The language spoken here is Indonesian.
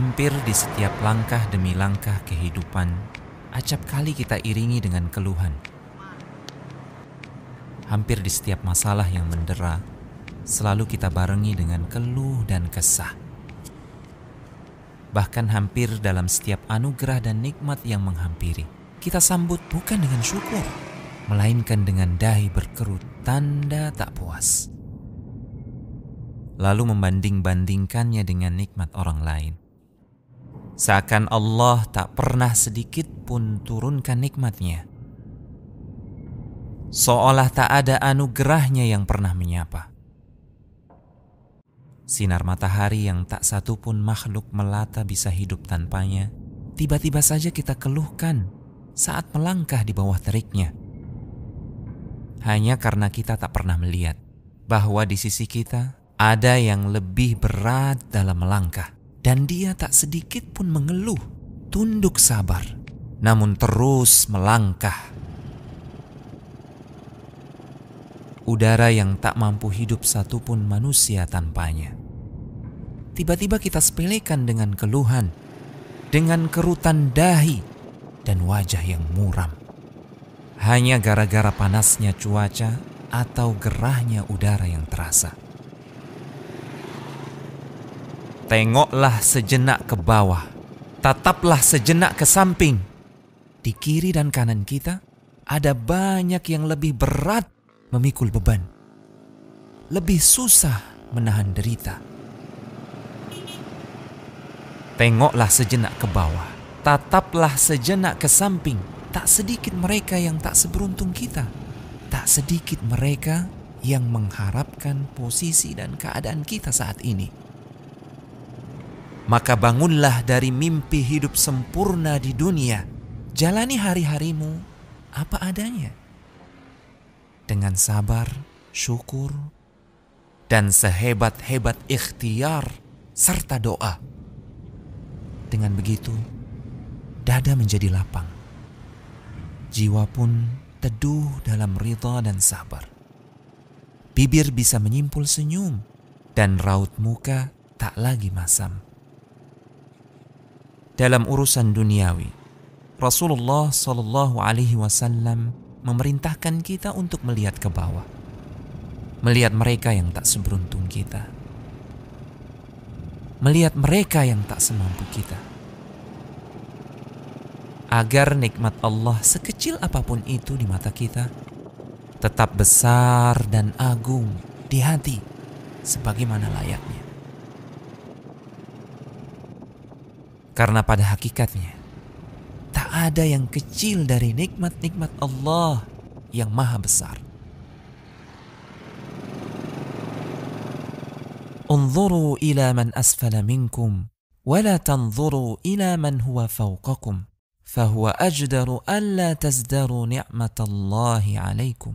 Hampir di setiap langkah demi langkah kehidupan, acap kali kita iringi dengan keluhan. Hampir di setiap masalah yang mendera, selalu kita barengi dengan keluh dan kesah. Bahkan hampir dalam setiap anugerah dan nikmat yang menghampiri, kita sambut bukan dengan syukur, melainkan dengan dahi berkerut tanda tak puas. Lalu membanding-bandingkannya dengan nikmat orang lain. Seakan Allah tak pernah sedikit pun turunkan nikmatnya. Seolah tak ada anugerahnya yang pernah menyapa. Sinar matahari yang tak satu pun makhluk melata bisa hidup tanpanya, tiba-tiba saja kita keluhkan saat melangkah di bawah teriknya. Hanya karena kita tak pernah melihat bahwa di sisi kita ada yang lebih berat dalam melangkah, dan dia tak sedikit pun mengeluh, tunduk sabar, namun terus melangkah. Udara yang tak mampu hidup satupun manusia tanpanya. Tiba-tiba kita sepelekan dengan keluhan, dengan kerutan dahi, dan wajah yang muram. Hanya gara-gara panasnya cuaca atau gerahnya udara yang terasa. Tengoklah sejenak ke bawah, tataplah sejenak ke samping. Di kiri dan kanan kita ada banyak yang lebih berat memikul beban, lebih susah menahan derita. Tengoklah sejenak ke bawah, tataplah sejenak ke samping. Tak sedikit mereka yang tak seberuntung kita, tak sedikit mereka yang mengharapkan posisi dan keadaan kita saat ini maka bangunlah dari mimpi hidup sempurna di dunia. Jalani hari-harimu apa adanya. Dengan sabar, syukur, dan sehebat-hebat ikhtiar serta doa. Dengan begitu, dada menjadi lapang. Jiwa pun teduh dalam ridha dan sabar. Bibir bisa menyimpul senyum dan raut muka tak lagi masam dalam urusan duniawi. Rasulullah Shallallahu Alaihi Wasallam memerintahkan kita untuk melihat ke bawah, melihat mereka yang tak seberuntung kita, melihat mereka yang tak semampu kita, agar nikmat Allah sekecil apa pun itu di mata kita tetap besar dan agung di hati sebagaimana layaknya. Karena pada hakikatnya tak ada yang kecil dari nikmat-nikmat Allah yang maha besar. انظروا إلى من أسفل منكم ولا تنظروا إلى من هو فوقكم فهو أجدر ألا تزدروا نعمة الله عليكم